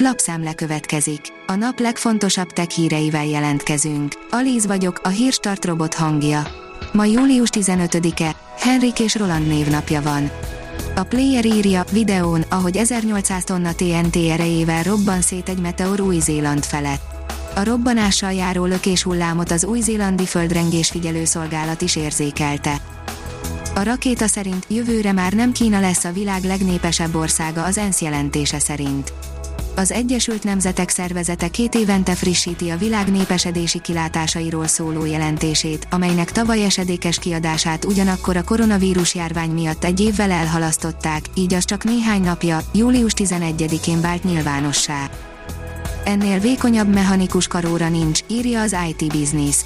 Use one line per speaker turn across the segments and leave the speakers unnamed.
Lapszemle következik. A nap legfontosabb tech híreivel jelentkezünk. Alíz vagyok, a hírstart robot hangja. Ma július 15-e, Henrik és Roland névnapja van. A player írja videón, ahogy 1800 tonna TNT erejével robban szét egy meteor Új-Zéland felett. A robbanással járó lökés hullámot az új-zélandi földrengés figyelőszolgálat is érzékelte. A rakéta szerint jövőre már nem Kína lesz a világ legnépesebb országa az ENSZ jelentése szerint. Az Egyesült Nemzetek Szervezete két évente frissíti a világ népesedési kilátásairól szóló jelentését, amelynek tavaly esedékes kiadását ugyanakkor a koronavírus járvány miatt egy évvel elhalasztották, így az csak néhány napja, július 11-én vált nyilvánossá. Ennél vékonyabb mechanikus karóra nincs, írja az IT Business.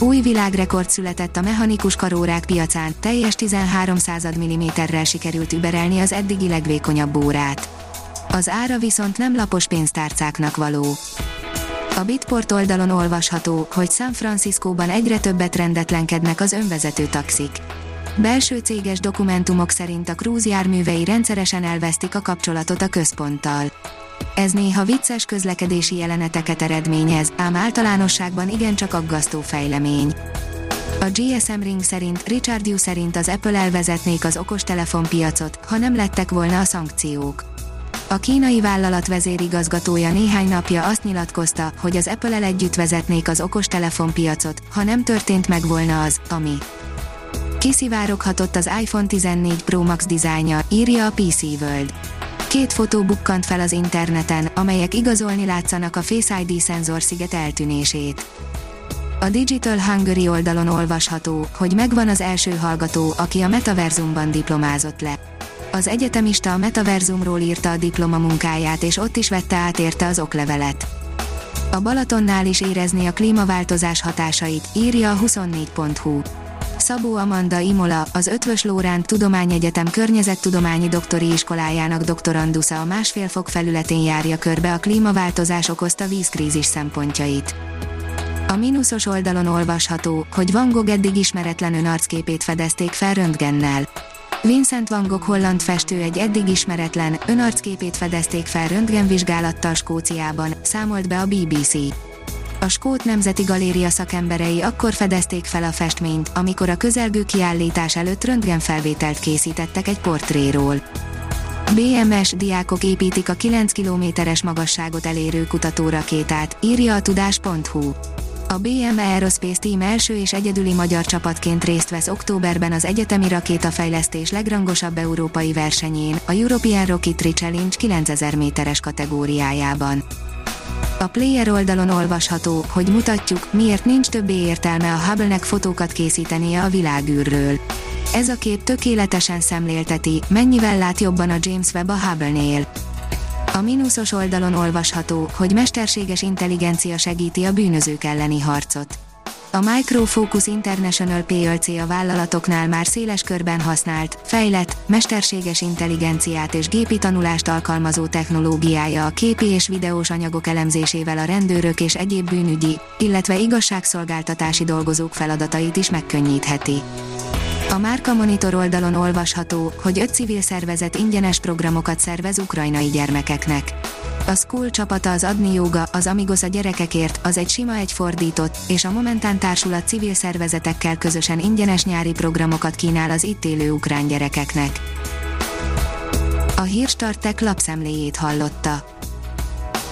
Új világrekord született a mechanikus karórák piacán, teljes 13 mm-rel sikerült überelni az eddigi legvékonyabb órát. Az ára viszont nem lapos pénztárcáknak való. A Bitport oldalon olvasható, hogy San Franciscóban egyre többet rendetlenkednek az önvezető taxik. Belső céges dokumentumok szerint a Cruise járművei rendszeresen elvesztik a kapcsolatot a központtal. Ez néha vicces közlekedési jeleneteket eredményez, ám általánosságban igencsak aggasztó fejlemény. A GSM Ring szerint Richard Yu szerint az Apple elvezetnék az okostelefon piacot, ha nem lettek volna a szankciók. A kínai vállalat vezérigazgatója néhány napja azt nyilatkozta, hogy az Apple-el együtt vezetnék az okostelefon piacot, ha nem történt meg volna az, ami. Kiszivároghatott az iPhone 14 Pro Max dizájnja, írja a PC World. Két fotó bukkant fel az interneten, amelyek igazolni látszanak a Face ID sziget eltűnését. A Digital Hungary oldalon olvasható, hogy megvan az első hallgató, aki a metaverzumban diplomázott le. Az egyetemista a metaverzumról írta a diplomamunkáját és ott is vette át érte az oklevelet. A Balatonnál is érezni a klímaváltozás hatásait, írja a 24.hu. Szabó Amanda Imola, az Ötvös Lóránt Tudományegyetem Környezettudományi Doktori Iskolájának doktorandusza a másfél fok felületén járja körbe a klímaváltozás okozta vízkrízis szempontjait. A mínuszos oldalon olvasható, hogy Van Gogh eddig ismeretlen önarcképét fedezték fel röntgennel. Vincent van Gogh holland festő egy eddig ismeretlen, önarcképét fedezték fel röntgenvizsgálattal Skóciában, számolt be a BBC. A Skót Nemzeti Galéria szakemberei akkor fedezték fel a festményt, amikor a közelgő kiállítás előtt röntgenfelvételt készítettek egy portréról. BMS diákok építik a 9 kilométeres magasságot elérő kutatórakétát, írja a tudás.hu. A BM Aerospace Team első és egyedüli magyar csapatként részt vesz októberben az egyetemi rakétafejlesztés legrangosabb európai versenyén, a European Rocketry Challenge 9000 méteres kategóriájában. A player oldalon olvasható, hogy mutatjuk, miért nincs többé értelme a Hubble-nek fotókat készítenie a világűrről. Ez a kép tökéletesen szemlélteti, mennyivel lát jobban a James Webb a Hubble-nél. A mínuszos oldalon olvasható, hogy mesterséges intelligencia segíti a bűnözők elleni harcot. A Micro Focus International PLC a vállalatoknál már széles körben használt, fejlett, mesterséges intelligenciát és gépi tanulást alkalmazó technológiája a képi és videós anyagok elemzésével a rendőrök és egyéb bűnügyi, illetve igazságszolgáltatási dolgozók feladatait is megkönnyítheti. A Márka Monitor oldalon olvasható, hogy öt civil szervezet ingyenes programokat szervez ukrajnai gyermekeknek. A School csapata az Adni Yoga, az Amigos a gyerekekért, az egy sima egy fordított, és a Momentán társulat civil szervezetekkel közösen ingyenes nyári programokat kínál az itt élő ukrán gyerekeknek. A Hírstartek lapszemléjét hallotta.